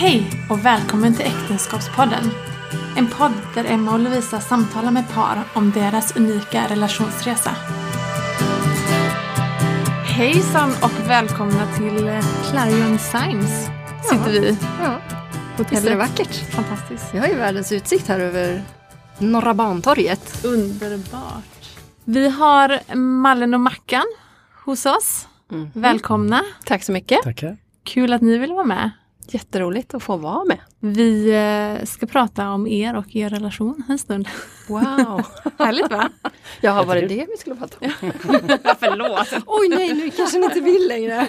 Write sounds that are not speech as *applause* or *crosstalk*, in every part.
Hej och välkommen till Äktenskapspodden. En podd där Emma och Lovisa samtalar med par om deras unika relationsresa. Hejsan och välkomna till eh, Clarion Signs sitter vi. Ja, Hotellet. visst är det vackert? Fantastiskt. Vi har ju världens utsikt här över Norra Bantorget. Underbart. Vi har Mallen och Mackan hos oss. Mm. Välkomna. Tack så mycket. Tackar. Kul att ni vill vara med. Jätteroligt att få vara med. Vi eh, ska prata om er och er relation en stund. Wow. *laughs* Härligt va? Ja, var det det vi skulle prata om? *laughs* Förlåt. Oj nej, nu kanske ni inte vill längre.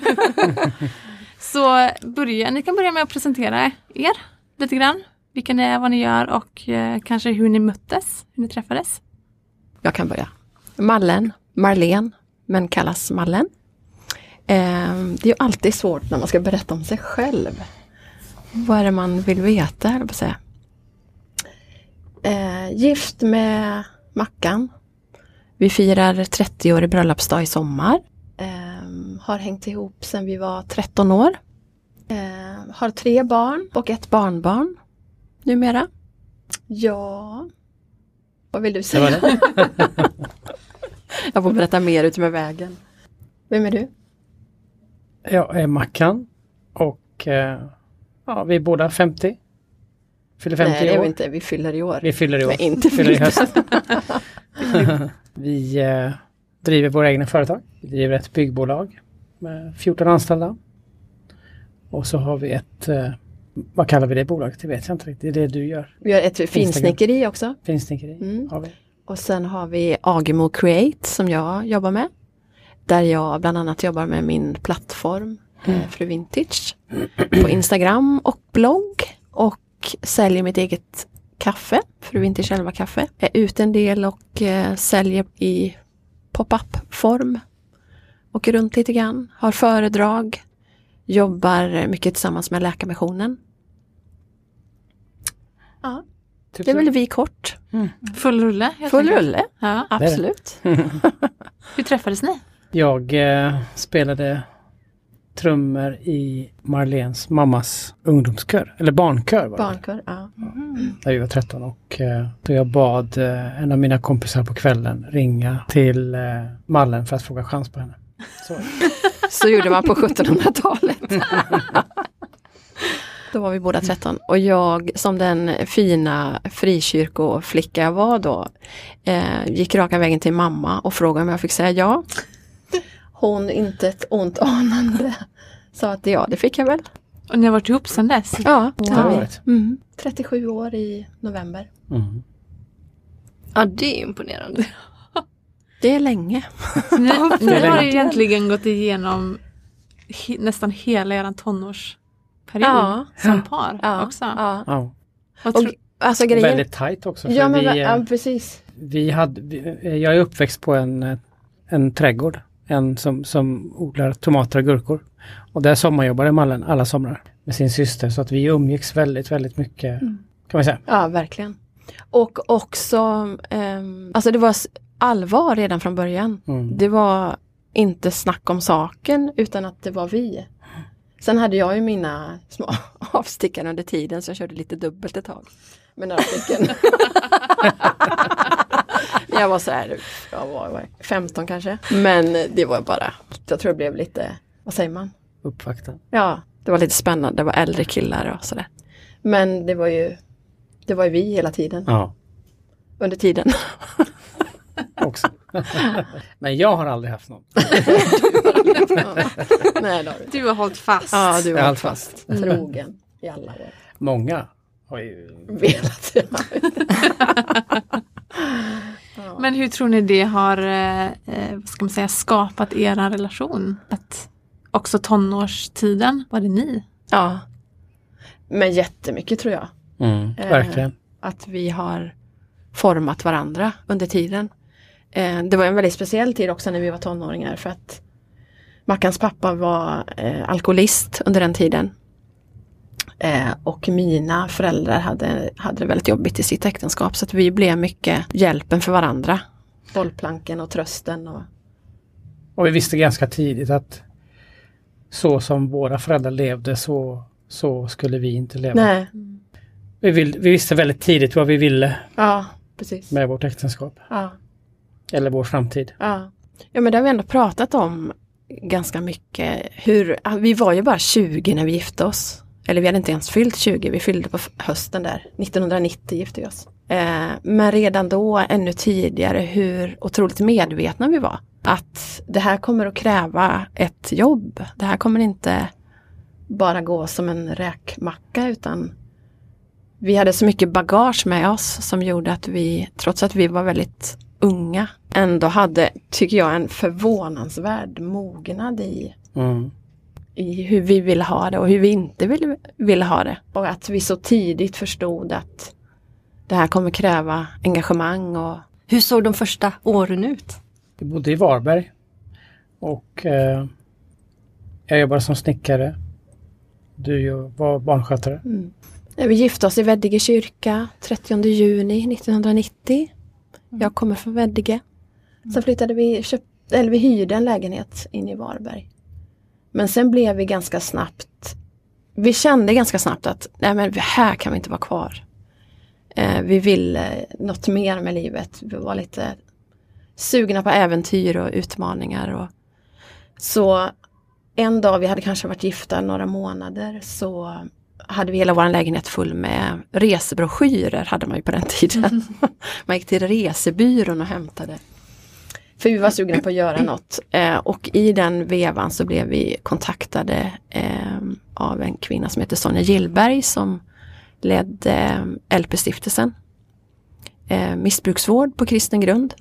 *laughs* Så börja, ni kan börja med att presentera er lite grann. Vilka ni är, vad ni gör och eh, kanske hur ni möttes, hur ni träffades. Jag kan börja. Mallen, Marlene, men kallas Mallen. Eh, det är ju alltid svårt när man ska berätta om sig själv. Vad är det man vill veta, höll jag på säga. Eh, gift med Mackan. Vi firar 30 år i bröllopsdag i sommar. Eh, har hängt ihop sedan vi var 13 år. Eh, har tre barn och ett barnbarn numera. Ja, vad vill du säga? det. *laughs* Jag får berätta mer ut med vägen. Vem är du? Jag är Mackan och eh, ja, vi är båda 50. Fyller 50 Nej, det är vi inte. Vi fyller i år. Vi fyller i år. Men inte fyller i höst. *laughs* vi eh, driver våra egna företag. Vi driver ett byggbolag med 14 anställda. Och så har vi ett, eh, vad kallar vi det bolaget? Det vet jag inte riktigt. Det är det du gör. Vi har ett finsnickeri också. Finsnickeri Mm. har vi. Och sen har vi Agemo Create som jag jobbar med. Där jag bland annat jobbar med min plattform eh, Fru Vintage. På Instagram och blogg. Och säljer mitt eget kaffe, Fru Vintage 11 kaffe. Är ute en del och eh, säljer i pop-up form. Åker runt lite grann, har föredrag. Jobbar mycket tillsammans med Läkarmissionen. Ja, Typ det är väl vi kort. Full rulle. Full enkelt. rulle, Ja. absolut. *laughs* Hur träffades ni? Jag eh, spelade trummor i Marlens mammas ungdomskör, eller barnkör. Var det. Barnkör, ja. när vi var 13 och eh, då jag bad eh, en av mina kompisar på kvällen ringa till eh, Mallen för att fråga chans på henne. Så, *laughs* Så gjorde man på 1700-talet. *laughs* Då var vi båda 13 och jag som den fina frikyrkoflicka jag var då eh, gick raka vägen till mamma och frågade om jag fick säga ja. Hon inte ett ont anande sa att ja, det fick jag väl. Och ni har varit ihop sedan dess? Ja, det har vi. varit. Mm. 37 år i november. Mm. Ja, det är imponerande. *laughs* Det är länge. Ni, *laughs* ni har *laughs* egentligen gått igenom he, nästan hela er tonårsperiod Ja. som par Ja, också. ja. Och, tro- alltså grejen... väldigt tajt också. För Ja, men vi, eh, ja, precis. vi hade, vi, jag är uppväxt på en, eh, en trädgård. En som, som odlar tomater och gurkor. Och där sommarjobbade Mallen alla somrar med sin syster. Så att vi umgicks väldigt, väldigt mycket. Mm. Kan man säga. Ja, verkligen. Och också, ehm, alltså det var allvar redan från början. Mm. Det var inte snack om saken utan att det var vi. Sen hade jag ju mina små *laughs* avstickare under tiden så jag körde lite dubbelt ett tag. Med några stycken. *laughs* jag var så här, jag var, var 15 kanske. Men det var bara, jag tror det blev lite, vad säger man? Uppvakta. Ja, det var lite spännande. Det var äldre killar och sådär. Men det var ju, det var ju vi hela tiden. Ja, Under tiden. också. Men jag har aldrig haft någon. Nej, det har du. Du har hållit fast. Ja, du har hållit fast. Trogen i alla år. Många har ju Velat. Men hur tror ni det har eh, eh, vad ska man säga, skapat er relation? Att också tonårstiden, var det ni? Ja. Men jättemycket tror jag. Mm, Eh, verkligen. Att vi har format varandra under tiden. Eh, det var en väldigt speciell tid också när vi var tonåringar för att Mackans pappa var eh, alkoholist under den tiden. Eh, och mina föräldrar hade, hade det väldigt jobbigt i sitt äktenskap så att vi blev mycket hjälpen för varandra. Bollplanken och trösten. Och, Och vi visste ganska tidigt att så som våra föräldrar levde så så skulle vi inte leva. Nej, Vi, vill, vi visste väldigt tidigt vad vi ville ja precis. med vårt äktenskap. Ja. Eller vår framtid. Ja. ja, men det har vi ändå pratat om ganska mycket. Hur, vi var ju bara 20 när vi gifte oss. Eller vi hade inte ens fyllt 20, vi fyllde på hösten där. 1990 gifte vi oss. Eh, men redan då, ännu tidigare, hur otroligt medvetna vi var. Att det här kommer att kräva ett jobb. Det här kommer inte bara gå som en räkmacka utan vi hade så mycket bagage med oss som gjorde att vi, trots att vi var väldigt unga, ändå hade, tycker jag, en förvånansvärd mognad i, Mm i hur vi ville ha det och hur vi inte ville, ville ha det. Och att vi så tidigt förstod att det här kommer kräva engagemang och Hur såg de första åren ut? Vi bodde i Varberg. Och eh, jag jobbade som snickare. Du var barnskötare. Ja, Vi gifte oss i Veddige kyrka 30 juni 1990. Jag kommer från Veddige. Sen flyttade vi, köpt, eller vi hyrde en lägenhet in i Varberg. Men sen blev vi ganska snabbt, vi kände ganska snabbt att nej men här kan vi inte vara kvar. Eh, vi ville något mer med livet. Vi var lite sugna på äventyr och utmaningar. Och, så en dag, vi hade kanske varit gifta några månader, så hade vi hela vår lägenhet full med resebroschyrer hade man ju på den tiden. *laughs* man gick till resebyrån och hämtade. För vi var sugna på att göra något. Eh, och i den vevan så blev vi kontaktade eh, av en kvinna som heter Sonja Gillberg som ledde eh, LP-stiftelsen. Eh, missbruksvård på kristen grund.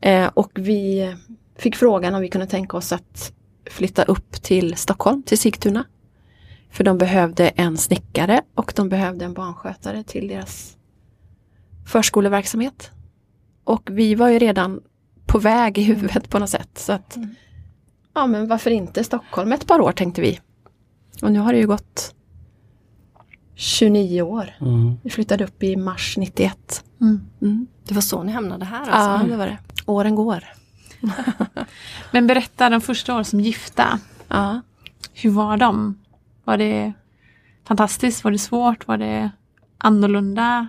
Eh, och vi fick frågan om vi kunde tänka oss att flytta upp till Stockholm, till Sigtuna. För de behövde en snickare och de behövde en barnskötare till deras förskoleverksamhet. Och vi var ju redan på väg i huvudet på något sätt. Så att, ja men varför inte Stockholm ett par år tänkte vi. Och nu har det ju gått 29 år. Mm. Vi flyttade upp i mars 91. Mm. Mm. Det var så ni hamnade här Ja, alltså? det var det. Åren går. *laughs* Men berätta de första åren som gifta. Ja. Hur var de? Var det fantastiskt? Var det svårt? Var det annorlunda?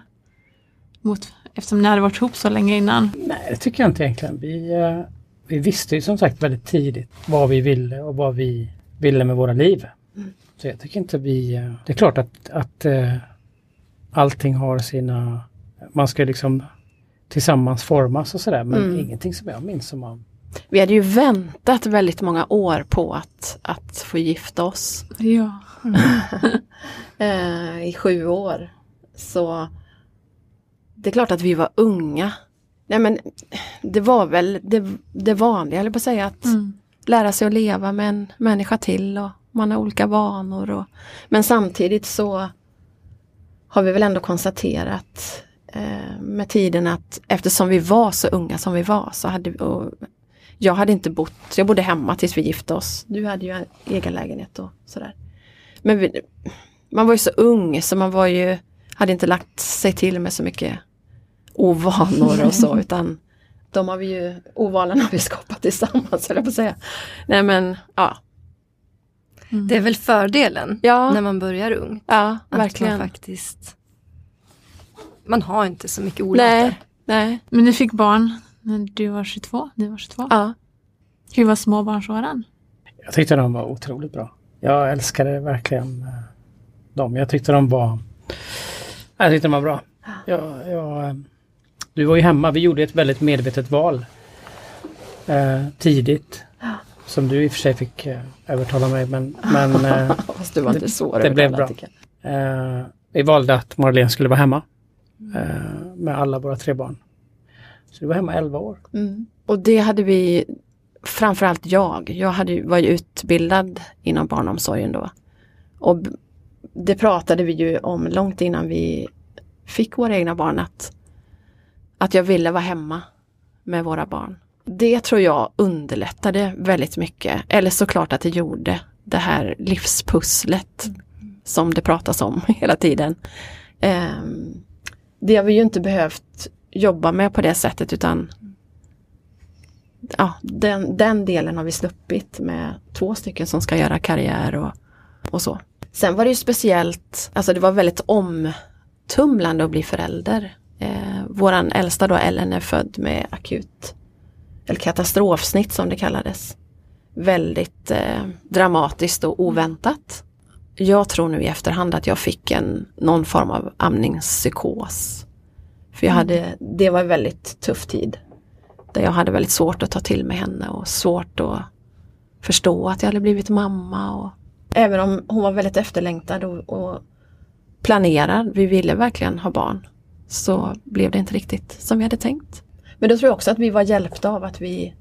Mot, eftersom ni hade varit ihop så länge innan. Nej, det tycker jag inte egentligen. Vi, eh, vi visste ju som sagt väldigt tidigt vad vi ville och vad vi ville med våra liv. Så jag tycker inte vi... eh, Det är klart att, att eh, allting har sina... Man ska liksom tillsammans formas och sådär men Mm. ingenting som jag minns som man... Vi hade ju väntat väldigt många år på att, att få gifta oss. Ja. *laughs* eh, i sju år. Så det är klart att vi var unga. Nej men det var väl det, det vanliga, eller på att säga att Mm. lära sig att leva med en människa till och man har olika vanor. Och, men samtidigt så har vi väl ändå konstaterat eh, med tiden att eftersom vi var så unga som vi var så hade vi, jag hade inte bott, jag bodde hemma tills vi gifte oss. Du hade ju en egen lägenhet och sådär. Men vi, man var ju så ung så man var ju, hade inte lagt sig till med så mycket ovanor och så *laughs* utan de har vi ju, ovanorna har vi skapat tillsammans höll jag på att säga. Nej men ja, Det är väl fördelen ja, när man börjar ung. ja Att verkligen. man faktiskt Man har inte så mycket olater. Nej, nej, Men ni fick barn när du var 22, ni var 22. ja. Hur var småbarnsåren? Jag tyckte de var otroligt bra. Jag älskade verkligen eh, dem. Jag tyckte de var... Jag tyckte de var bra. Jag, jag, eh, du var ju hemma. Vi gjorde ett väldigt medvetet val. Eh, tidigt. Som du i och för sig fick eh, övertala mig men, men *laughs* eh, Fast du var inte så det blev bra. Eh, vi valde att Marlene skulle vara hemma. Eh, med alla våra tre barn. Så du var hemma 11 år. Mm. Och det hade vi, framförallt jag, jag hade, var ju utbildad inom barnomsorgen då. Och det pratade vi ju om långt innan vi fick våra egna barn att, att jag ville vara hemma med våra barn. Det tror jag underlättade väldigt mycket, eller såklart att det gjorde det här livspusslet som det pratas om *laughs* hela tiden. Ehm, det har vi ju inte behövt jobba med på det sättet utan ja, den, den delen har vi sluppit med två stycken som ska göra karriär och, och så. Sen var det ju speciellt, alltså det var väldigt omtumlande att bli förälder. Eh, våran äldsta då, Ellen, är född med akut, eller katastrofsnitt som det kallades. Väldigt eh, dramatiskt och oväntat. Jag tror nu i efterhand att jag fick en, någon form av amningspsykos. För jag hade, det var en väldigt tuff tid. Där jag hade väldigt svårt att ta till mig henne och svårt att förstå att jag hade blivit mamma. Och, även om hon var väldigt efterlängtad och, och planerad, vi ville verkligen ha barn, så blev det inte riktigt som vi hade tänkt. Men då tror jag också att vi var hjälpta av att vi,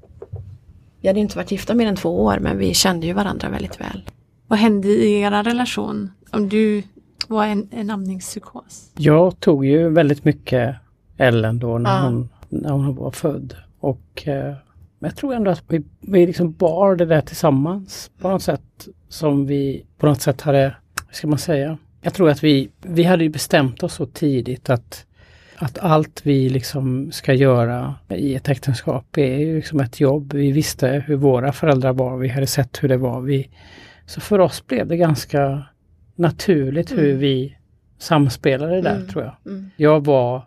vi hade inte varit gifta mer än två år men vi kände ju varandra väldigt väl. Vad hände i er relation? Om du var en, en amningspsykos? Jag tog ju väldigt mycket Ellen då när, Ja. hon, när hon var född. Och eh, jag tror ändå att vi, vi liksom bar det där tillsammans på något sätt som vi på något sätt hade, hur ska man säga? Jag tror att vi, vi hade ju bestämt oss så tidigt att, att allt vi liksom ska göra i ett äktenskap är ju liksom ett jobb. Vi visste hur våra föräldrar var, vi hade sett hur det var. Vi, så för oss blev det ganska naturligt hur Mm. vi samspelade där Mm. tror jag. Mm. Jag var,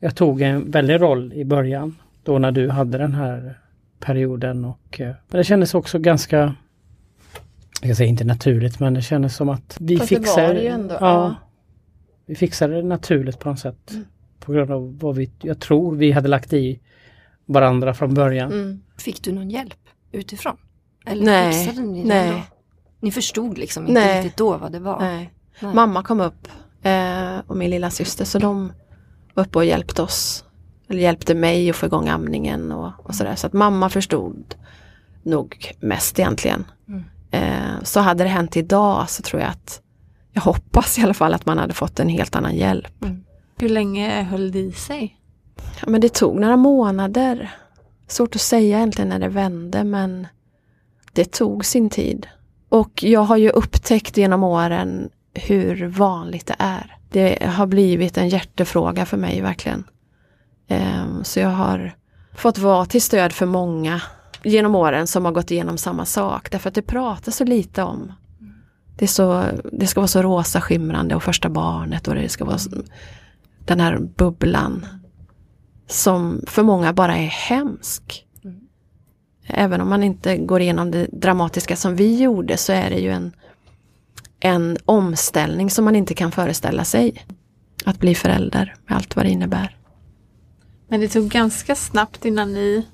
jag tog en väldig roll i början då när du hade den här perioden och eh, men det kändes också ganska, jag säger inte naturligt men det kändes som att vi Fast det var fixade det ju ändå, Ja, ja. Vi fixade det naturligt på något sätt. Mm. På grund av vad vi, jag tror vi hade lagt i varandra från början. Mm. Fick du någon hjälp utifrån? Eller Nej, fixade ni det nej. då? Ni förstod liksom inte Nej. riktigt då vad det var? Nej. Nej. Mamma kom upp eh, och min lilla syster så de var uppe och hjälpte oss. Eller hjälpte mig att få igång amningen och, och sådär. Så att mamma förstod nog mest egentligen. Mm. Eh, så hade det hänt idag så tror jag att jag hoppas i alla fall att man hade fått en helt annan hjälp. Hur länge höll det i sig? Ja, men det tog några månader. Svårt att säga egentligen när det vände men det tog sin tid. Och jag har ju upptäckt genom åren hur vanligt det är. Det har blivit en hjärtefråga för mig verkligen. Ehm, Så jag har fått vara till stöd för många genom åren som har gått igenom samma sak. Därför att det pratas så lite om. Det, är så, det ska vara så rosa skimrande och första barnet och det ska vara den här bubblan som för många bara är hemsk. Mm. Även om man inte går igenom det dramatiska som vi gjorde så är det ju en, en omställning som man inte kan föreställa sig. Att bli förälder med allt vad det innebär. Men det tog ganska snabbt innan ni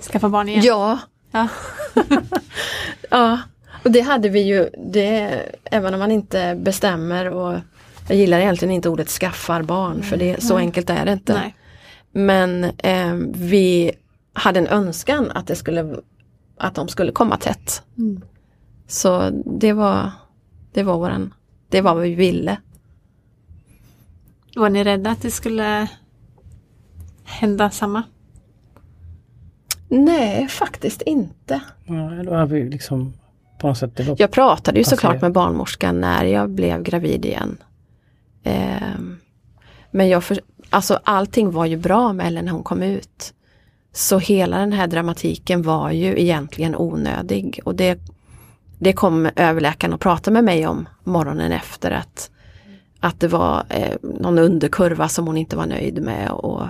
skaffade barn igen. Ja, Ja. *laughs* ja. Och det hade vi ju, det, även om man inte bestämmer och jag gillar egentligen inte ordet skaffar barn för det, så Nej. enkelt är det inte. Nej. Men eh, vi hade en önskan att, det skulle, att de skulle komma tätt. Mm. Så det var, det var våran, det var vad vi ville. Var ni rädda att det skulle hända samma? Nej, faktiskt inte. Ja, då har vi liksom på något sätt, Jag pratade ju Alltså, såklart med barnmorskan när jag blev gravid igen. Eh, men jag för, alltså allting var ju bra med Ellen när hon kom ut. Så hela den här dramatiken var ju egentligen onödig och det, det kom överläkaren att prata med mig om morgonen efter att, att det var eh, någon underkurva som hon inte var nöjd med och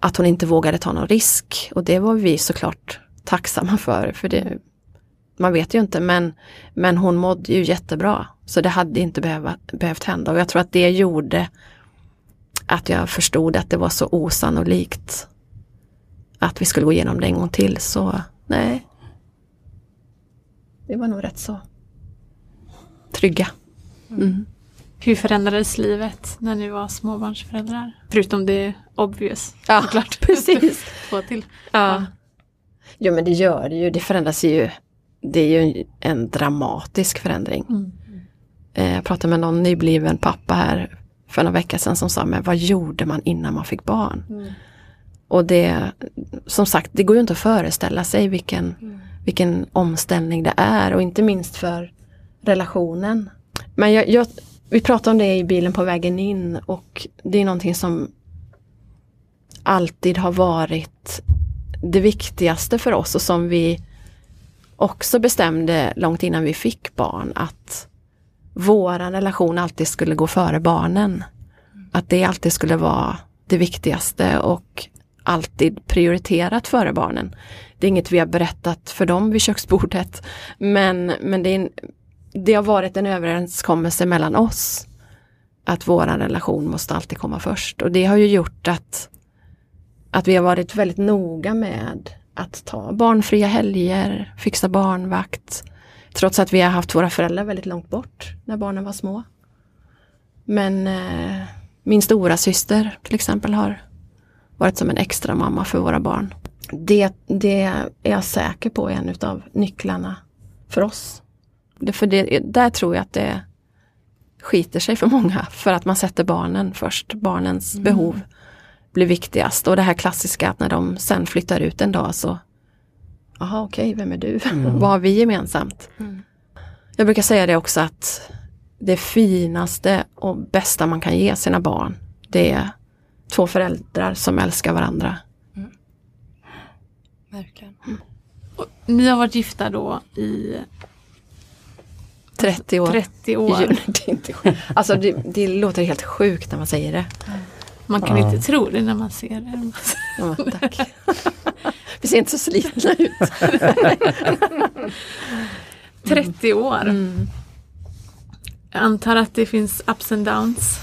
att hon inte vågade ta någon risk. Och det var vi såklart tacksamma för, för det, man vet ju inte men, men hon mådde ju jättebra. Så det hade inte behöva, behövt hända och jag tror att det gjorde att jag förstod att det var så osannolikt att vi skulle gå igenom det en gång till. Så nej, vi var nog rätt så trygga. Mm. Hur förändrades livet när ni var småbarnsföräldrar? Förutom det obvious. Ja, såklart. precis. *laughs* Två till. Ja. Jo men det gör det ju, det förändras ju. Det är ju en, dramatisk förändring. Mm. Eh, Jag pratade med någon nybliven pappa här för några veckor sedan som sa, men vad gjorde man innan man fick barn? Mm. Och det, som sagt, det går ju inte att föreställa sig vilken, Mm. vilken omställning det är och inte minst för relationen. Men jag, jag, vi pratade om det i bilen på vägen in och det är någonting som alltid har varit det viktigaste för oss och som vi också bestämde långt innan vi fick barn att våran relation alltid skulle gå före barnen. Att det alltid skulle vara det viktigaste och alltid prioriterat före barnen. Det är inget vi har berättat för dem vid köksbordet. Men, men det, är en, det har varit en överenskommelse mellan oss. Att våran relation måste alltid komma först. Och det har ju gjort att, att vi har varit väldigt noga med att ta barnfria helger, fixa barnvakt. Trots att vi har haft våra föräldrar väldigt långt bort när barnen var små. Men eh, min stora syster till exempel har varit som en extra mamma för våra barn. Det, det är jag säker på är en utav nycklarna för oss. Det, för det, där tror jag att det skiter sig för många för att man sätter barnen först. Barnens Mm. behov blir viktigast och det här klassiska att när de sen flyttar ut en dag så Jaha okej, vem är du? *laughs* Vad har vi gemensamt? Mm. Jag brukar säga det också att det finaste och bästa man kan ge sina barn det är två föräldrar som älskar varandra. Verkligen. Och ni har varit gifta då i 30 år. 30 Jo, år. *laughs* det, är inte. Alltså det, det låter helt sjukt när man säger det. Man kan Ja. inte tro det när man ser det. Ja, tack. *laughs* Vi ser inte så slitna ut. *laughs* 30 år. Mm. Jag antar att det finns ups and downs.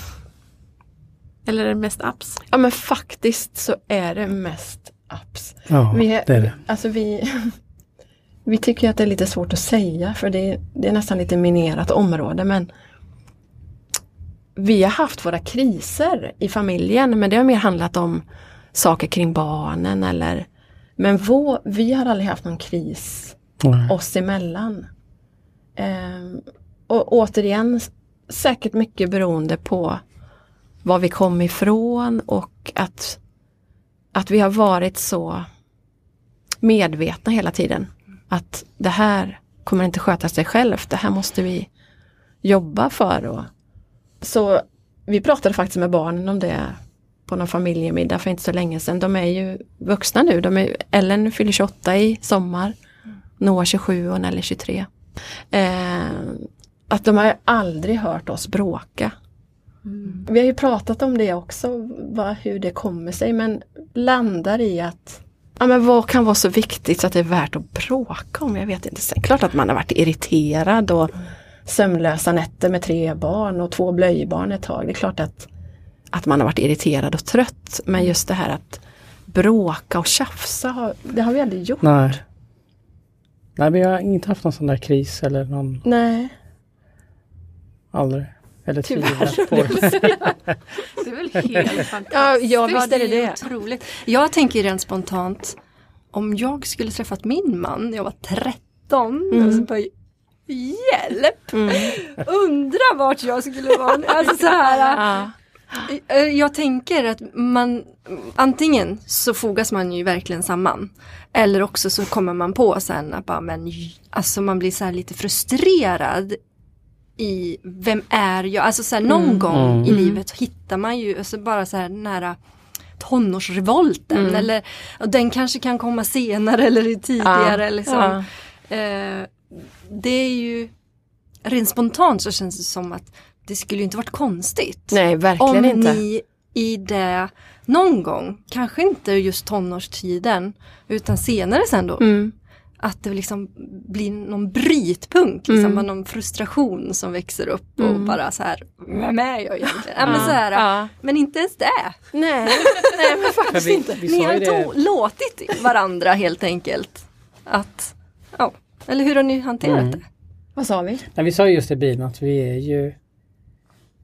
Eller är det mest ups? Ja men faktiskt så är det mest ups. Ja, Vi är- det är det. Alltså vi, vi tycker att det är lite svårt att säga för det, det är nästan lite minerat område men vi har haft våra kriser i familjen men det har mer handlat om saker kring barnen eller men vår, vi har aldrig haft någon kris Nej. oss emellan. Ehm, och återigen säkert mycket beroende på var vi kom ifrån och att, att vi har varit så medvetna hela tiden. Att det här kommer inte sköta sig självt, det här måste vi jobba för. Och, så vi pratade faktiskt med barnen om det på någon familjemiddag för inte så länge sedan. De är ju vuxna nu, de är, Ellen fyller 28 i sommar. Noah 27 och Nelly 23. Eh, att de har aldrig hört oss bråka. Vi har ju pratat om det också, vad, hur det kommer sig men landar i att ja, men vad kan vara så viktigt så att det är värt att bråka om? Jag vet inte. Sen, klart att man har varit irriterad och sömnlösa nätter med tre barn och två blöjbarn ett tag. Det är klart att, att man har varit irriterad och trött. Men just det här att bråka och tjafsa, har, det har vi aldrig gjort. Nej. Nej, vi har inte haft någon sån där kris eller någon, Nej. aldrig. Eller Tyvärr, tvivlat på det. *laughs* Det är väl helt fantastiskt. Ja, ja vad är det är det? otroligt. Jag tänker rent spontant, om jag skulle träffat min man när jag var 13, Mm. och så bara, hjälp! Mm. Undra vart jag skulle vara. Alltså så här, Ja. Eh, Jag tänker att man antingen så fogas man ju verkligen samman. Eller också så kommer man på sen att bara, men, alltså man blir så här lite frustrerad i vem är jag? Alltså så här, någon Mm. gång Mm. i livet hittar man ju alltså bara så här nära tonårsrevolten Mm. eller och den kanske kan komma senare eller tidigare. Ja. Liksom. Ja. Eh, det är ju rent spontant så känns det som att det skulle ju inte varit konstigt Nej, verkligen om inte. ni i det någon gång, kanske inte just tonårstiden utan senare sen då, Mm. att det liksom blir någon brytpunkt, liksom, Mm. någon frustration som växer upp och Mm. bara så här, vem är jag egentligen? Ja, men, Ja, så här, ja. men inte ens det. Nej, *laughs* nej men faktiskt vi, inte. vi Ni sa har ju det. to- låtit varandra helt enkelt. Att, ja, eller hur har ni hanterat Mm. det? Vad sa vi? Nej, vi sa ju just i bilen att vi är ju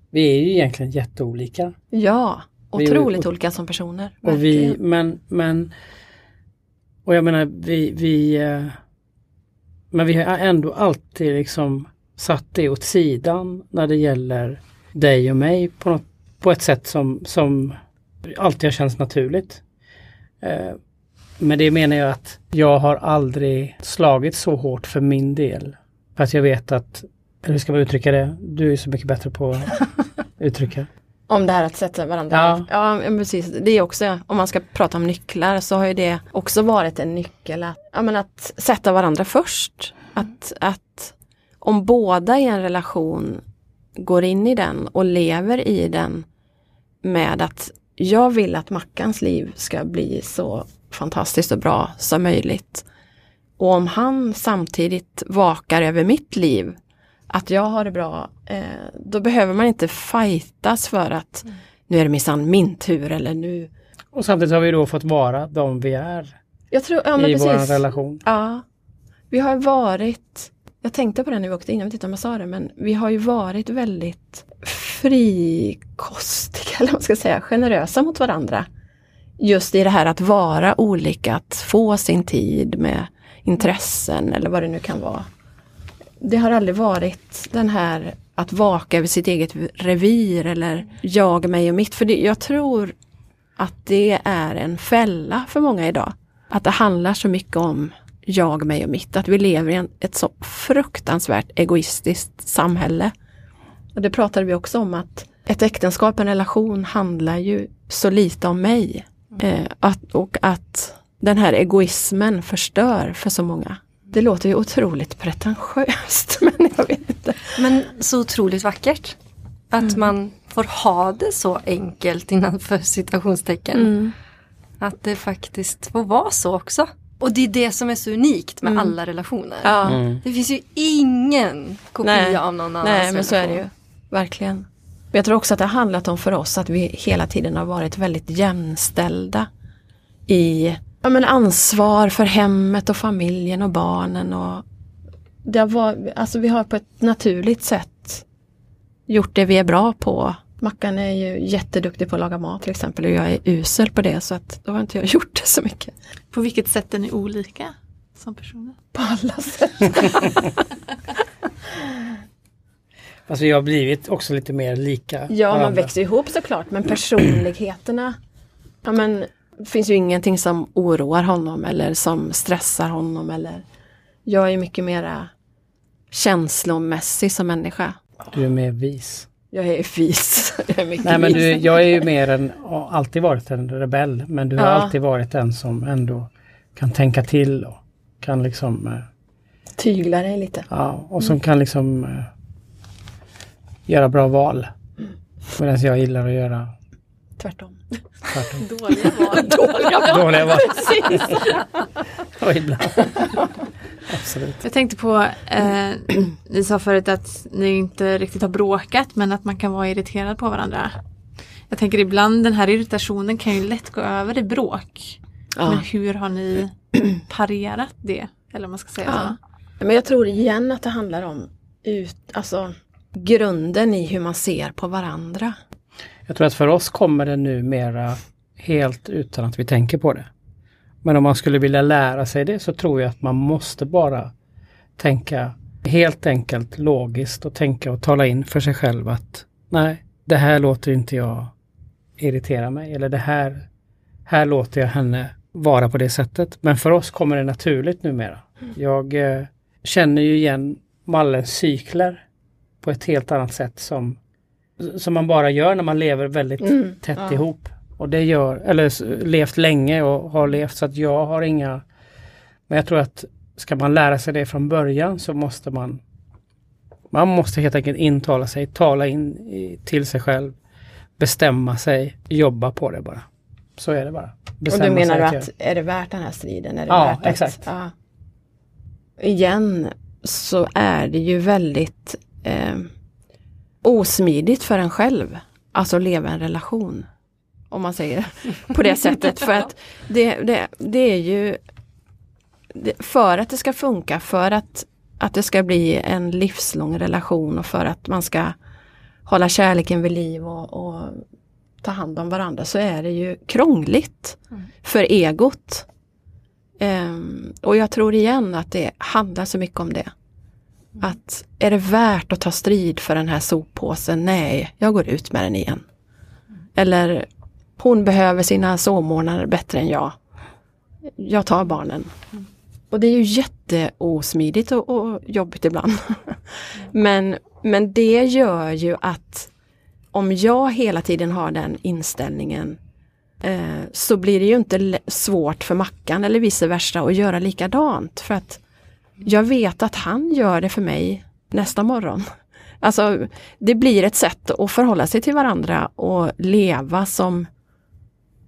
vi är ju egentligen jätteolika. Ja, otroligt olika som personer. Och vi, men, men och jag menar vi, vi eh, men vi har ändå alltid liksom satt det åt sidan när det gäller dig och mig på, något, på ett sätt som, som alltid har känts naturligt. Eh, Men det menar jag att jag har aldrig slagit så hårt för min del. För att jag vet att, eller hur ska man uttrycka det? Du är så mycket bättre på att *laughs* uttrycka. Om det här att sätta varandra. Ja. Ja, precis. Det är också, om man ska prata om nycklar så har ju det också varit en nyckel att, ja, men att sätta varandra först. Att, att om båda i en relation går in i den och lever i den med att jag vill att Mackans liv ska bli så fantastiskt och bra som möjligt. Och om han samtidigt vakar över mitt liv, att jag har det bra, eh, då behöver man inte fightas för att Mm. nu är det minsann min tur eller nu. Och samtidigt har vi då fått vara de vi är Jag tror, ja i vår relation. Ja. Vi har varit, jag tänkte på det när vi åkte in, jag vet inte om jag sa det, men vi har ju varit väldigt frikostiga, eller vad man ska säga, generösa mot varandra. Just i det här att vara olika, att få sin tid med intressen eller vad det nu kan vara. Det har aldrig varit den här att vaka över sitt eget revir eller jag, mig och mitt. För det, jag tror att det är en fälla för många idag. Att det handlar så mycket om jag, mig och mitt. Att vi lever i en, ett så fruktansvärt egoistiskt samhälle. Och det pratade vi också om att ett äktenskap, en relation handlar ju så lite om mig. Eh, att, och att den här egoismen förstör för så många. Det låter ju otroligt pretentiöst *laughs* men jag vet inte. Men så otroligt vackert. Att Mm. man får ha det så enkelt innanför citationstecken. Mm. Att det faktiskt får vara så också. Och det är det som är så unikt med alla relationer. Mm. Ja, Mm. Det finns ju ingen kopia Nej. av någon annans nej men så är det ju. relation. Verkligen. Men jag tror också att det har handlat om för oss att vi hela tiden har varit väldigt jämställda i ja, men ansvar för hemmet och familjen och barnen. Och det varit, alltså vi har på ett naturligt sätt gjort det vi är bra på. Mackan är ju jätteduktig på att laga mat till exempel och jag är usel på det så att då har inte jag gjort det så mycket. På vilket sätt är ni olika som personer? På alla sätt. *laughs* Alltså jag har blivit också lite mer lika Ja, man varandra. växer ihop såklart, men personligheterna. Ja, men det finns ju ingenting som oroar honom eller som stressar honom eller. Jag är mycket mera känslomässig som människa. Du är mer vis. Jag är vis. *laughs* Jag är mycket Nej men du, jag är ju mer en, alltid varit en rebell. Men du har Ja. alltid varit den som ändå kan tänka till och kan liksom, eh, Tyglar dig lite. ja, och som kan liksom eh, göra bra val. Medan jag gillar att göra Tvärtom. tvärtom. *laughs* Dåliga val. *laughs* Dåliga Dåliga val. Precis. Ja, ibland. Absolut. Jag tänkte på, eh, ni sa förut att ni inte riktigt har bråkat men att man kan vara irriterad på varandra. Jag tänker ibland den här irritationen kan ju lätt gå över i bråk. Men Ja. hur har ni parerat det? Eller man ska säga Ja. så. Men jag tror igen att det handlar om ut, alltså, grunden i hur man ser på varandra. Jag tror att för oss kommer det numera helt utan att vi tänker på det. Men om man skulle vilja lära sig det så tror jag att man måste bara tänka helt enkelt logiskt och tänka och tala in för sig själv att nej, det här låter inte jag irritera mig eller det här, här låter jag henne vara på det sättet. Men för oss kommer det naturligt numera. Jag eh, känner ju igen Mallens cykler på ett helt annat sätt som, som man bara gör när man lever väldigt Mm, tätt ja. ihop. Och det gör, eller levt länge och har levt så att jag har inga Men jag tror att ska man lära sig det från början så måste man Man måste helt enkelt intala sig, tala in till sig själv Bestämma sig, jobba på det bara. Så är det bara. Och Bestämma då menar sig du att att, är det värt den här striden? Är det Ja, värt att- exakt. Ja. Igen så är det ju väldigt eh, osmidigt för en själv. Alltså leva en relation. Om man säger på det sättet. För att det, det, det är ju för att det ska funka, för att, att det ska bli en livslång relation och för att man ska hålla kärleken vid liv och, och ta hand om varandra så är det ju krångligt för egot. Ehm, och jag tror igen att det handlar så mycket om det. Att är det värt att ta strid för den här soppåsen? Nej, jag går ut med den igen. Eller hon behöver sina sovmorgnar bättre än jag. Jag tar barnen. Och det är ju jätteosmidigt och, och jobbigt ibland. *laughs* men, men det gör ju att om jag hela tiden har den inställningen eh, så blir det ju inte svårt för Mackan eller vice versa att göra likadant. För att jag vet att han gör det för mig nästa morgon. Alltså det blir ett sätt att förhålla sig till varandra och leva som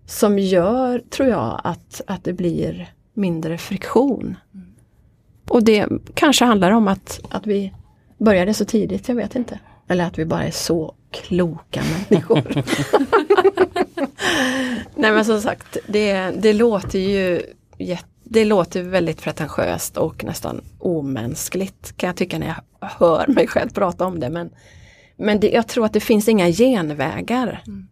som gör, tror jag, att, att det blir mindre friktion. Och det kanske handlar om att, att vi började så tidigt, jag vet inte. Eller att vi bara är så kloka människor. *laughs* Nej men som sagt, det, det låter ju det låter väldigt pretentiöst och nästan omänskligt kan jag tycka när jag hör mig själv prata om det. Men, men det, jag tror att det finns inga genvägar. Mm.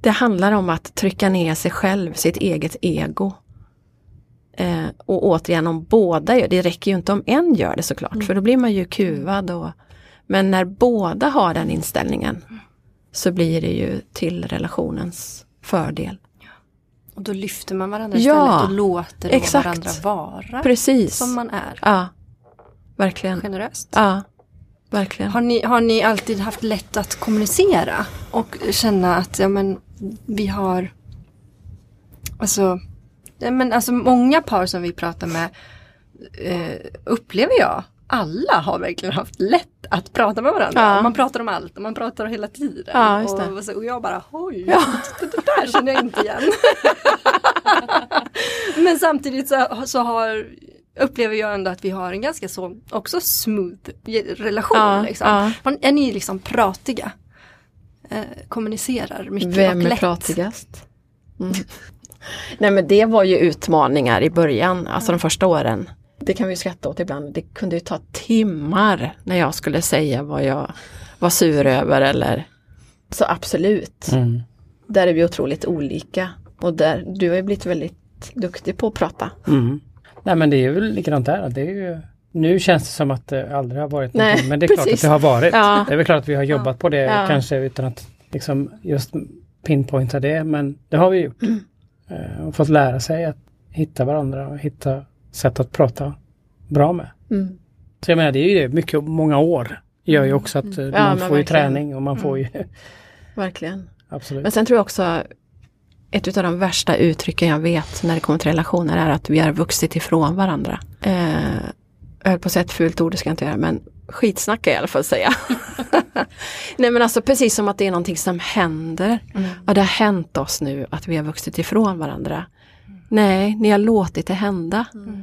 Det handlar om att trycka ner sig själv, sitt eget ego. Eh, och återigen om båda gör det, räcker ju inte om en gör det såklart, mm. för då blir man ju kuvad. Och, men när båda har den inställningen så blir det ju till relationens fördel. Och då lyfter man varandra istället och låter exakt. varandra vara Precis. som man är. Ja, verkligen. Generöst. Ja, verkligen. Har ni, har ni alltid haft lätt att kommunicera och känna att ja, men, vi har Alltså, ja, men, alltså många par som vi pratar med eh, upplever jag alla har verkligen haft lätt att prata med varandra. Ja. Man pratar om allt och man pratar hela tiden. Ja, och, och, jag bara oj, ja. det där känner jag inte igen. *laughs* Men samtidigt så, så har, upplever jag ändå att vi har en ganska så också smooth relation. Ja, liksom. ja. Är ni liksom pratiga? Eh, kommunicerar mycket Vem och lätt? är pratigast? Mm. *laughs* Nej men det var ju utmaningar i början, alltså de första åren. Det kan vi skratta åt ibland. Det kunde ju ta timmar när jag skulle säga vad jag var sur över eller så absolut. Mm. Där är vi otroligt olika. Och där, du har ju blivit väldigt duktig på att prata. Mm. Nej men det är väl likadant där. Det är ju, nu känns det som att det aldrig har varit Nej, någonting, men det är precis. klart att det har varit. Ja. Det är väl klart att vi har jobbat ja. på det ja. kanske utan att liksom just pinpointa det men det har vi gjort. Mm. Eh, och fått lära sig att hitta varandra och hitta sätt att prata bra med. Mm. Så jag menar det är ju det, mycket, många år gör ju också att mm. man får ju träning och man får ju... *laughs* Verkligen. Absolut. Men sen tror jag också ett av de värsta uttrycken jag vet när det kommer till relationer är att vi har vuxit ifrån varandra. Eh, jag höll på att säga ett fult ord, det ska jag inte göra, men skitsnacka i alla fall säga. *laughs* Nej men alltså precis som att det är någonting som händer. Mm. Och det har hänt oss nu att vi har vuxit ifrån varandra. Nej, ni har låtit det hända. Mm.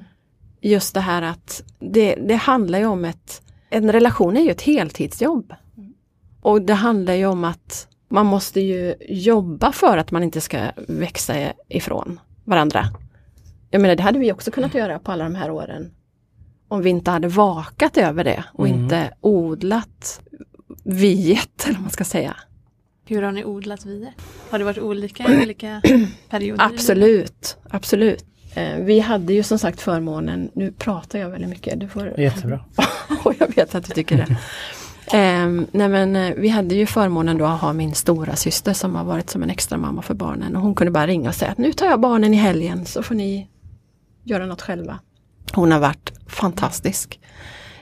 Just det här att det, det handlar ju om ett, en relation är ju ett heltidsjobb. Mm. Och det handlar ju om att man måste ju jobba för att man inte ska växa ifrån varandra. Jag menar det hade vi också kunnat göra på alla de här åren. Om vi inte hade vakat över det och mm. inte odlat viet, eller vad man ska säga. Hur har ni odlat viet? Har det varit olika i olika *clears throat* perioder? Absolut, absolut. Eh, vi hade ju som sagt förmånen, nu pratar jag väldigt mycket. Du får... Jättebra. *laughs* och jag vet att du tycker det. Eh, nej men eh, vi hade ju förmånen då att ha min stora syster som har varit som en extra mamma för barnen och hon kunde bara ringa och säga att nu tar jag barnen i helgen så får ni göra något själva. Hon har varit fantastisk.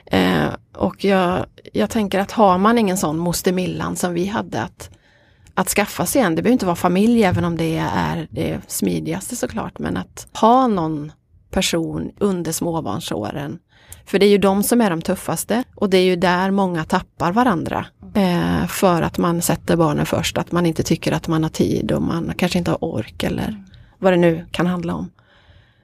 Eh, och jag, jag tänker att har man ingen sån moster Millan som vi hade att, att skaffa sig en, det behöver inte vara familj även om det är det smidigaste såklart, men att ha någon person under småbarnsåren. För det är ju de som är de tuffaste och det är ju där många tappar varandra. Eh, för att man sätter barnen först, att man inte tycker att man har tid och man kanske inte har ork eller vad det nu kan handla om.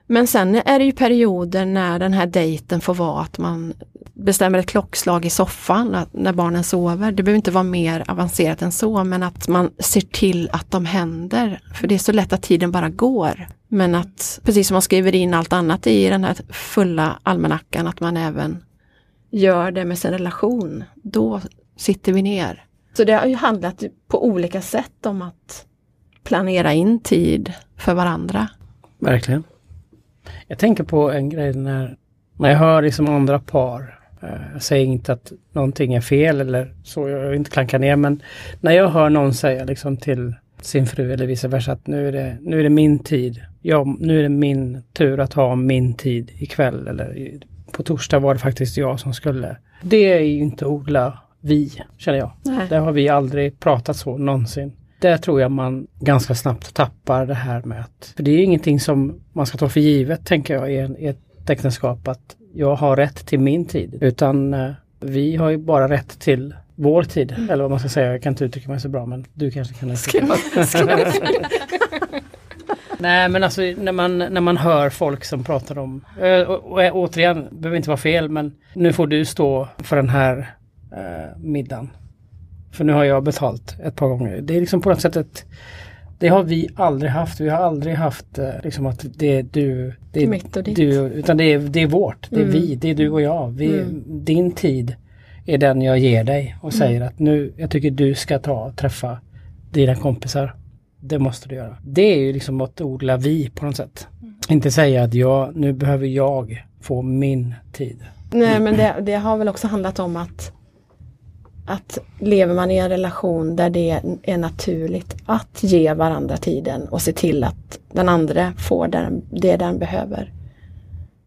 Men sen är det ju perioder när den här dejten får vara att man bestämmer ett klockslag i soffan när barnen sover. Det behöver inte vara mer avancerat än så men att man ser till att de händer. För det är så lätt att tiden bara går. Men att precis som man skriver in allt annat i den här fulla almanackan att man även gör det med sin relation. Då sitter vi ner. Så det har ju handlat på olika sätt om att planera in tid för varandra. Verkligen. Jag tänker på en grej när, när jag hör liksom andra par. Eh, jag säger inte att någonting är fel eller så, jag vill inte klanka ner men när jag hör någon säga liksom till sin fru eller vice versa att nu är det, nu är det min tid. Ja, nu är det min tur att ha min tid ikväll eller på torsdag var det faktiskt jag som skulle. Det är ju inte odla vi, känner jag. Nej. Där har vi aldrig pratat så någonsin där tror jag man ganska snabbt tappar det här med att, för det är ingenting som man ska ta för givet tänker jag i, en, i ett äktenskap att jag har rätt till min tid. Utan eh, Vi har ju bara rätt till vår tid, eller vad man ska säga. Jag kan inte uttrycka mig så bra men du kanske kan uttrycka *laughs* Nej men alltså när man, när man hör folk som pratar om, eh, och, och, återigen, det behöver inte vara fel men nu får du stå för den här eh, middagen. För nu har jag betalt ett par gånger. Det är liksom på något sätt ett det har vi aldrig haft. Vi har aldrig haft eh, liksom att det är du, det är Mitt och ditt. du utan det är, det är vårt. Det är Mm. vi, det är du och jag. Vi, Mm. Din tid är den jag ger dig och säger att nu, jag tycker du ska ta och träffa dina kompisar. Det måste du göra. Det är ju liksom att odla vi på något sätt. Inte säga att jag, nu behöver jag få min tid. Nej men det, det har väl också handlat om att att lever man i en relation där det är naturligt att ge varandra tiden och se till att den andra får den, det den behöver.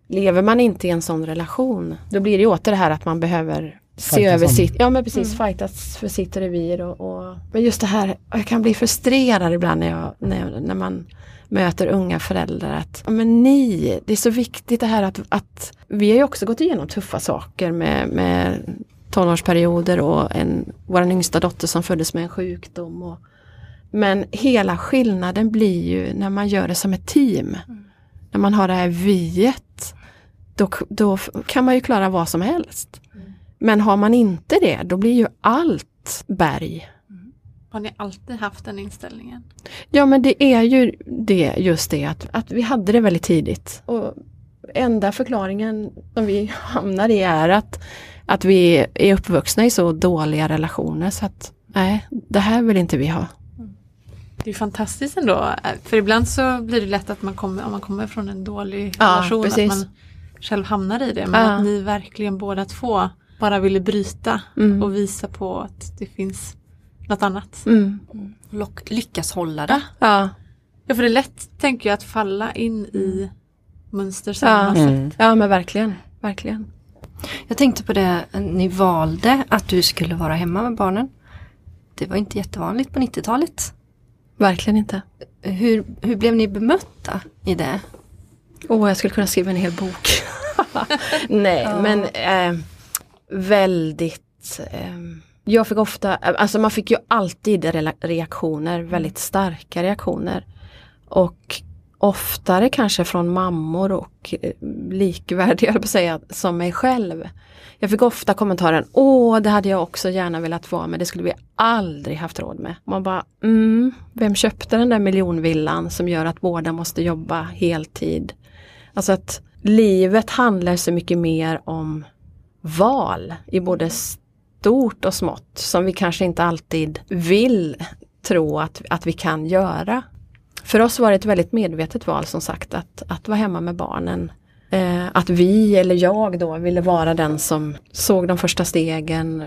Lever man inte i en sån relation då blir det ju åter det här att man behöver se Fightas över om. sitt, ja men precis, fightas för sitt revir och, och men just det här, jag kan bli frustrerad ibland när, jag, när, när man möter unga föräldrar att ja, men ni, det är så viktigt det här att, att vi har ju också gått igenom tuffa saker med, med tonårsperioder och en, vår yngsta dotter som föddes med en sjukdom. Och, men hela skillnaden blir ju när man gör det som ett team. När man har det här viet. Då, då kan man ju klara vad som helst. Men har man inte det, då blir ju allt berg. Har ni alltid haft den inställningen? Ja men det är ju det, just det att, att vi hade det väldigt tidigt. Och enda förklaringen som vi hamnar i är att, att vi är uppvuxna i så dåliga relationer så att nej, det här vill inte vi ha. Det är fantastiskt ändå. För ibland så blir det lätt att man kommer, om man kommer från en dålig Ja, relation, precis. att man själv hamnar i det. Men Ja. att ni verkligen båda två bara ville bryta Mm. och visa på att det finns något annat. Mm. Lock, lyckas hålla det. Ja, Ja, för det är lätt, tänker jag, att falla in i mönster Ja. sätt. Mm. ja men verkligen, verkligen. Jag tänkte på det, ni valde att du skulle vara hemma med barnen. Det var inte jättevanligt på 90-talet. Verkligen inte. Hur, hur blev ni bemötta i det? Åh, jag skulle kunna skriva en hel bok. *laughs* Nej, men eh, väldigt eh, Jag fick ofta, alltså man fick ju alltid reaktioner, väldigt starka reaktioner. Och oftare kanske från mammor och eh, likvärdiga, *laughs* jag på att säga, som mig själv. Jag fick ofta kommentaren, åh det hade jag också gärna velat vara men det skulle vi aldrig haft råd med. Man bara, mm, vem köpte den där miljonvillan som gör att båda måste jobba heltid? Alltså att livet handlar så mycket mer om val i både stort och smått som vi kanske inte alltid vill tro att, att vi kan göra. För oss var det ett väldigt medvetet val som sagt att, att vara hemma med barnen. Eh, att vi eller jag då ville vara den som såg de första stegen,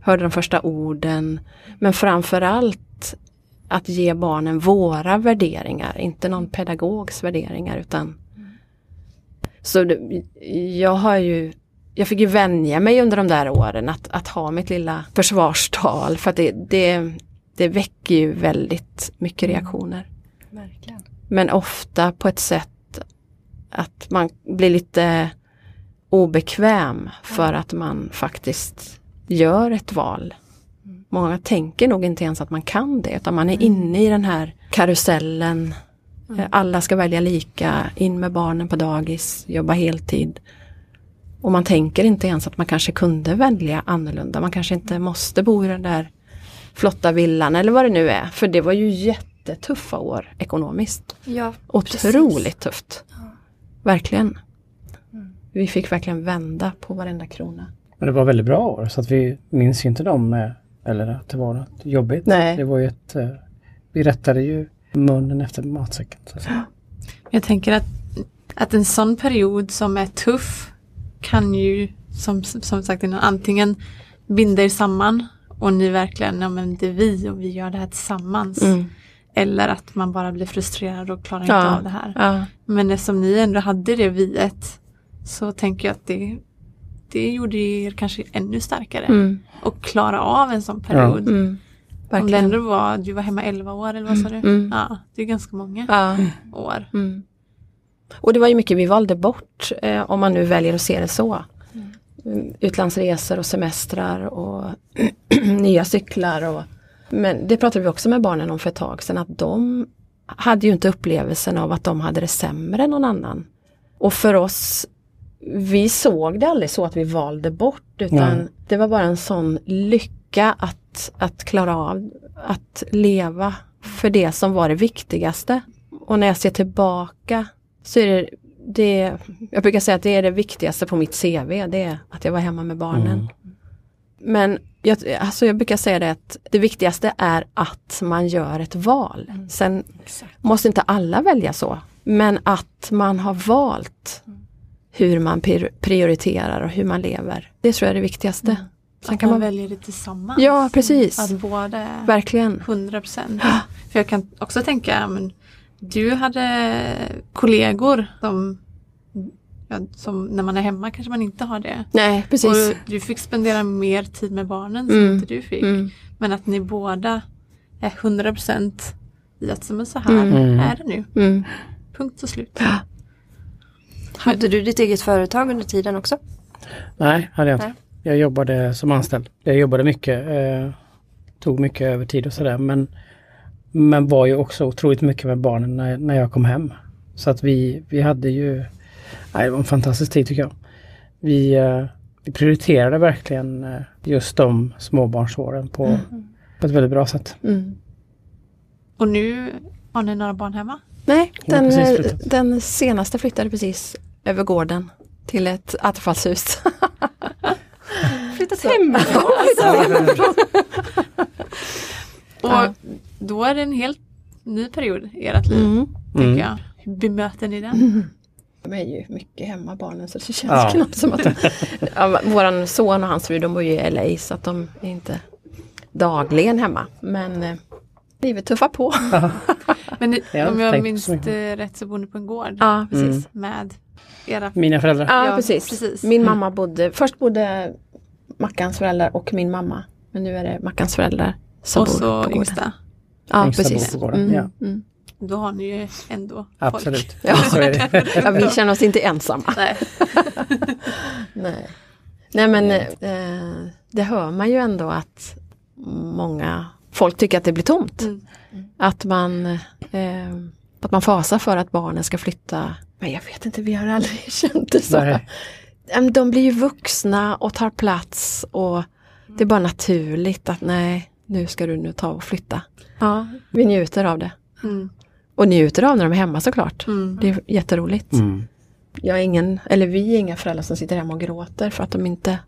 hörde de första orden. Men framförallt att ge barnen våra värderingar, inte någon pedagogs värderingar utan så det, jag har ju jag fick ju vänja mig under de där åren att, att ha mitt lilla försvarstal för att det, det, det väcker ju väldigt mycket reaktioner. Verkligen. Men ofta på ett sätt att man blir lite obekväm för att man faktiskt gör ett val. Många tänker nog inte ens att man kan det utan man är inne i den här karusellen. Alla ska välja lika, in med barnen på dagis, jobba heltid. Och man tänker inte ens att man kanske kunde välja annorlunda. Man kanske inte måste bo i den där flotta villan eller vad det nu är. För det var ju jättetuffa år ekonomiskt. Ja, Otroligt tufft. Verkligen. Vi fick verkligen vända på varenda krona. Men det var väldigt bra år så att vi minns ju inte dem med, eller att det var något jobbigt. Nej. Det var ju ett, eh, vi rättade ju munnen efter matsäcken. Säga. Jag tänker att, att en sån period som är tuff kan ju som, som sagt antingen binda er samman och ni verkligen, ja men det är vi och vi gör det här tillsammans. Mm. Eller att man bara blir frustrerad och klarar Ja. inte av det här. Ja. Men eftersom ni ändå hade det viet så tänker jag att det, det gjorde er kanske ännu starkare. Mm. Och klara av en sån period. Mm. Om det ändå var, du var hemma 11 år eller vad sa du? Mm. Ja, det är ganska många Ja. år. Mm. Och det var ju mycket vi valde bort, eh, om man nu väljer att se det så. mm, utlandsresor och semestrar och *clears throat* nya cyklar. Och, men det pratade vi också med barnen om för ett tag sedan att de hade ju inte upplevelsen av att de hade det sämre än någon annan. Och för oss, vi såg det aldrig så att vi valde bort utan Nej. det var bara en sån lycka att, att klara av att leva för det som var det viktigaste. Och när jag ser tillbaka så är det, det jag brukar säga att det är det viktigaste på mitt CV, det är att jag var hemma med barnen. Mm. Men jag, alltså jag brukar säga det att det viktigaste är att man gör ett val. Sen måste inte alla välja så. Men att man har valt hur man pri- prioriterar och hur man lever. Det tror jag är det viktigaste. Sen Att kan man man väljer det tillsammans. Ja, precis. Att båda är Verkligen. 100 procent. För jag kan också tänka, men du hade kollegor som, ja, som när man är hemma kanske man inte har det. Nej, precis. Och du fick spendera mer tid med barnen som Mm. inte du fick. Mm. Men att ni båda är 100 procent i att men så här Mm. är det nu. Mm. Punkt och slut. Hade du ditt eget företag under tiden också? Nej, hade jag inte. Nej. Jag jobbade som anställd. Jag jobbade mycket. Eh, tog mycket övertid och sådär. Men, men var ju också otroligt mycket med barnen när, när jag kom hem. Så att vi, vi hade ju... Nej, det var en fantastisk tid tycker jag. Vi, eh, vi prioriterade verkligen eh, just de småbarnsåren på, på ett väldigt bra sätt. Mm. Och nu har ni några barn hemma? Nej, den, eh, den senaste flyttade precis över gården till ett attefallshus. *laughs* Flyttat hemifrån? *laughs* *laughs* Och då är det en helt ny period i ert liv. Mm. Tänker Mm. jag. Hur bemöter ni den? De är ju mycket hemma barnen så det känns Ja. knappt som att de, *laughs* ja, Våran son och hans fru de bor ju i LA så att de är inte dagligen hemma. Men eh, livet tuffar på. *laughs* Men Jag om jag minns så rätt så bor ni på en gård Ja, precis. med era Mina föräldrar. Ja, Ja, precis. precis. Min mamma bodde, först bodde Mackans föräldrar och min mamma. Men nu är det Mackans föräldrar som och bor så på gården. yngsta. Ja, Yngsta precis. bor på gården, Mm, ja. Då har ni ju ändå Absolut. *laughs* folk. Ja. Så är det. Ja, vi känner oss inte ensamma. Nej. *laughs* Nej, Nej men eh, det hör man ju ändå att många folk tycker att det blir tomt. Mm. Att man eh, att man fasar för att barnen ska flytta. Men jag vet inte, vi har aldrig *laughs* känt det så. Nej. De blir ju vuxna och tar plats och det är bara naturligt att nej, nu ska du nu ta och flytta. Ja, vi njuter av det. Mm. Och njuter av när de är hemma såklart. Mm. Det är jätteroligt. Mm. Jag är ingen, eller vi är inga föräldrar som sitter hemma och gråter för att de inte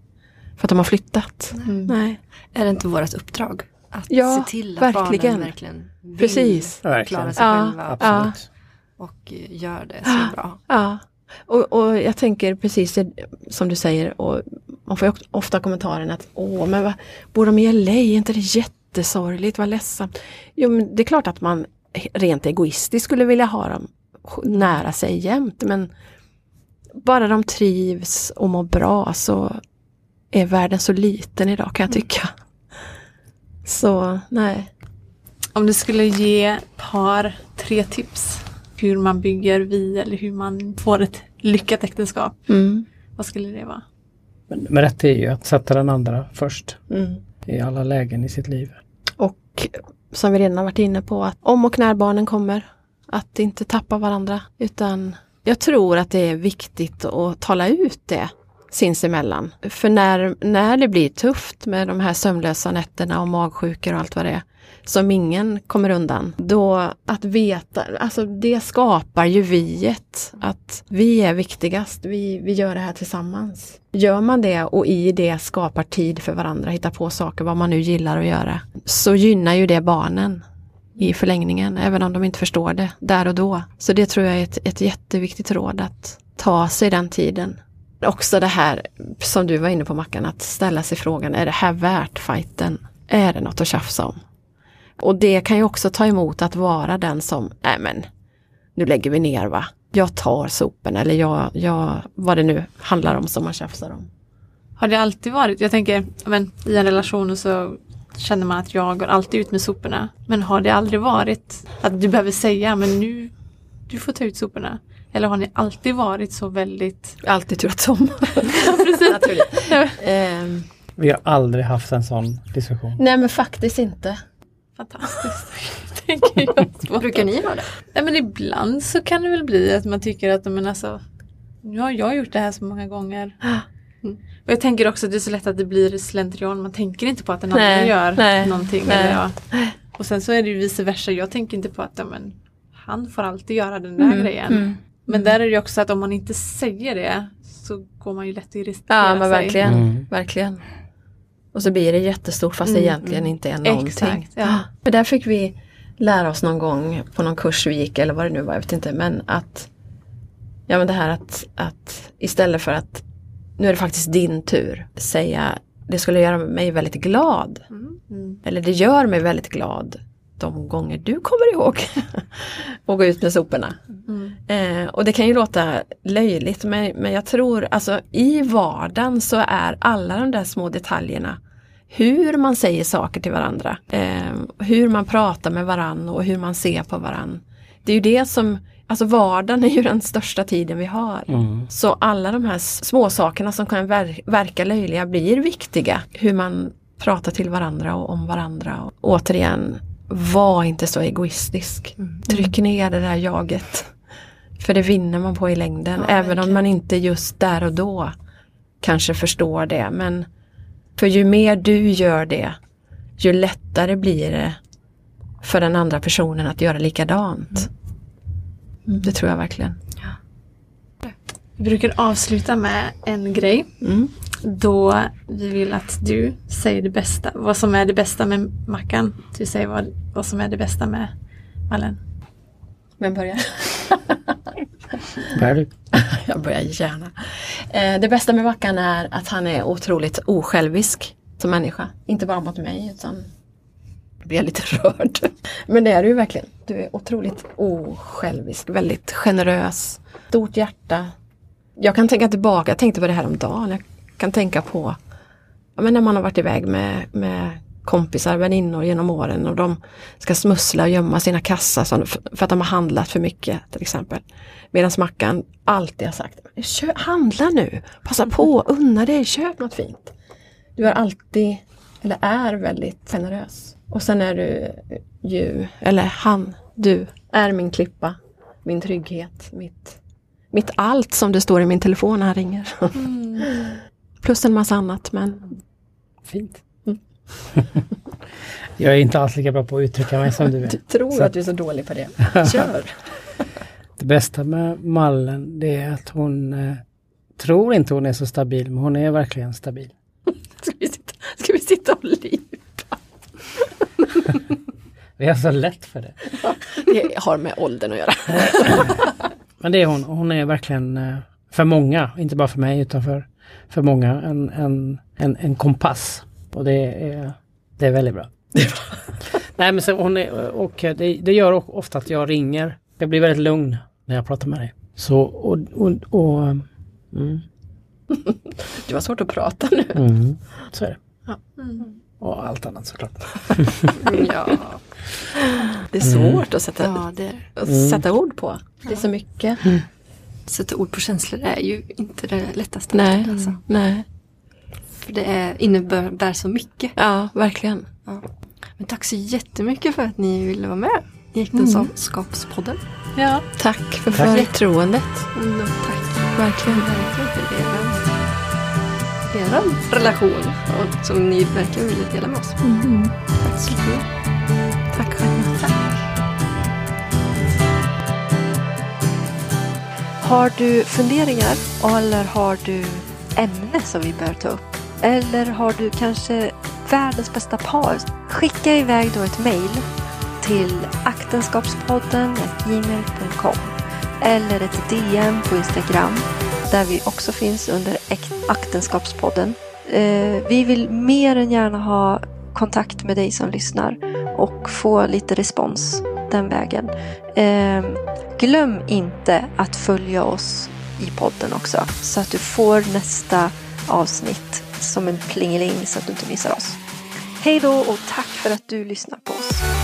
för att de har flyttat. Mm. Nej. Är det inte vårt uppdrag? Att Ja, se till att verkligen. barnen verkligen vill Precis. Verkligen. klara sig Ja, själva Absolut. och gör det så bra. Ja. Och, och jag tänker precis det som du säger, och man får ofta kommentaren att åh, men vad, bor de i LA, är inte det jättesorgligt, vad ledsamt. Jo, men det är klart att man rent egoistiskt skulle vilja ha dem nära sig jämt, men bara de trivs och mår bra så är världen så liten idag kan jag tycka. Så nej. Om du skulle ge ett par, tre tips hur man bygger vi eller hur man får ett lyckat äktenskap. Mm. Vad skulle det vara? Men, men rätt är ju att sätta den andra först Mm. i alla lägen i sitt liv. Och som vi redan har varit inne på, att om och när barnen kommer, att inte tappa varandra. Utan jag tror att det är viktigt att tala ut det sinsemellan. För när, när det blir tufft med de här sömnlösa nätterna och magsjukor och allt vad det är, som ingen kommer undan, då att veta, alltså det skapar ju viet, att vi är viktigast, vi, vi gör det här tillsammans. Gör man det och i det skapar tid för varandra, hitta på saker, vad man nu gillar att göra, så gynnar ju det barnen i förlängningen, även om de inte förstår det där och då. Så det tror jag är ett, ett jätteviktigt råd att ta sig den tiden. Också det här som du var inne på Mackan, att ställa sig frågan, är det här värt fighten? Är det något att tjafsa om? Och det kan ju också ta emot att vara den som, nej men, nu lägger vi ner va. Jag tar sopen eller jag, jag, vad det nu handlar om som man tjafsar om. Har det alltid varit, jag tänker, men, i en relation så känner man att jag går alltid ut med soporna. Men har det aldrig varit att du behöver säga, men nu, du får ta ut soporna. Eller har ni alltid varit så väldigt... Alltid tyckt om. *laughs* Naturligt. Vi har aldrig haft en sån diskussion. nej men faktiskt inte. Fantastiskt. *laughs* tänker jag. Brukar ni ha det? Nej men ibland så kan det väl bli att man tycker att men alltså, nu har jag gjort det här så många gånger. Mm. Och jag tänker också att det är så lätt att det blir slentrian. Man tänker inte på att den andra gör nej, någonting. nej. Eller ja. Och sen så är det ju vice versa. Jag tänker inte på att ja, men, han får alltid göra den där Mm, grejen. Men där är det ju också att om man inte säger det så går man ju lätt att irritera Ja men sig. verkligen. Mm. verkligen. Och så blir det jättestort fast det Mm, egentligen inte är någonting. Exakt. Ja. *gasps* För där fick vi lära oss någon gång på någon kurs vi gick eller vad det nu var, jag vet inte. Men att Ja men det här att, att istället för att nu är det faktiskt din tur säga det skulle göra mig väldigt glad. Mm. Eller det gör mig väldigt glad de gånger du kommer ihåg *laughs* att gå ut med soporna. Mm. Eh, och det kan ju låta löjligt men, men jag tror alltså i vardagen så är alla de där små detaljerna hur man säger saker till varandra, eh, hur man pratar med varandra och hur man ser på varandra. Det är ju det som, alltså vardagen är ju den största tiden vi har. Mm. Så alla de här små sakerna som kan ver- verka löjliga blir viktiga. Hur man pratar till varandra och om varandra. Och återigen, var inte så egoistisk. Tryck ner det där jaget. För det vinner man på i längden. Ja, även om man inte just där och då kanske förstår det. Men för ju mer du gör det, ju lättare blir det för den andra personen att göra likadant. Mm, Det tror jag verkligen. Vi brukar avsluta med en grej. Mm. Då vi vill att du säger det bästa. Vad som är det bästa med Mackan. Du säger vad, vad som är det bästa med Mallen. Vem börjar? Bär du? *laughs* Jag börjar gärna. Eh, det bästa med Mackan är att han är otroligt osjälvisk som människa. Inte bara mot mig utan jag blir lite *laughs* rörd. Men det är du ju verkligen. Du är otroligt osjälvisk, väldigt generös, stort hjärta. Jag kan tänka tillbaka, jag tänkte på det här om dagen. Kan tänka på ja, men när man har varit iväg med, med kompisar, väninnor genom åren och de ska smussla och gömma sina kassar för att de har handlat för mycket till exempel. Medan Mackan alltid har sagt, handla nu, passa på, unna dig, köp något fint. Du är alltid, eller är väldigt generös. Och sen är du ju, eller han, du, är min klippa, min trygghet, mitt, mitt allt som det står i min telefon när han ringer. Mm. Plus en massa annat men Fint. Mm. *laughs* jag är inte alls lika bra på att uttrycka mig som du är. du tror Så- att du är så dålig på det. *laughs* Kör! Det bästa med Mallen det är att hon eh, tror inte hon är så stabil men hon är verkligen stabil. *laughs* Ska vi sitta, ska vi sitta och lipa? Vi har så lätt för det. Det har med åldern att göra. Men det är hon. Hon är verkligen eh, för många, inte bara för mig utan för, för många, en, en, en, en kompass. Och det är, det är väldigt bra. *laughs* Nej men så hon är, och det, det gör ofta att jag ringer. Jag blir väldigt lugn när jag pratar med dig. Så och, och, och mm, *laughs* Det var svårt att prata nu. mm, så är det. Mm. Och allt annat såklart. *laughs* Ja. Det är svårt att sätta, Ja, det att Mm. sätta ord på. Det är så mycket. Sätta ord på känslor är ju inte det lättaste. Nej, Alltså. nej. För det är, innebär så mycket. Ja, verkligen. Men tack så jättemycket för att ni ville vara med i Äktenskapspodden. Ja, Tack för Tack. förtroendet. Mm, tack Verkligen. verkligen för er, er relation och, som ni verkligen ville dela med oss. Tack så mycket. Tack själva. Har du funderingar eller har du ämne som vi bör ta upp? Eller har du kanske världens bästa par? Skicka iväg då ett mejl till aktenskapspodden gmail.com eller ett DM på Instagram där vi också finns under Aktenskapspodden. Eh, vi vill mer än gärna ha kontakt med dig som lyssnar och få lite respons den vägen. Eh, Glöm inte att följa oss i podden också så att du får nästa avsnitt som en plingeling så att du inte missar oss. Hej då och tack för att du lyssnar på oss.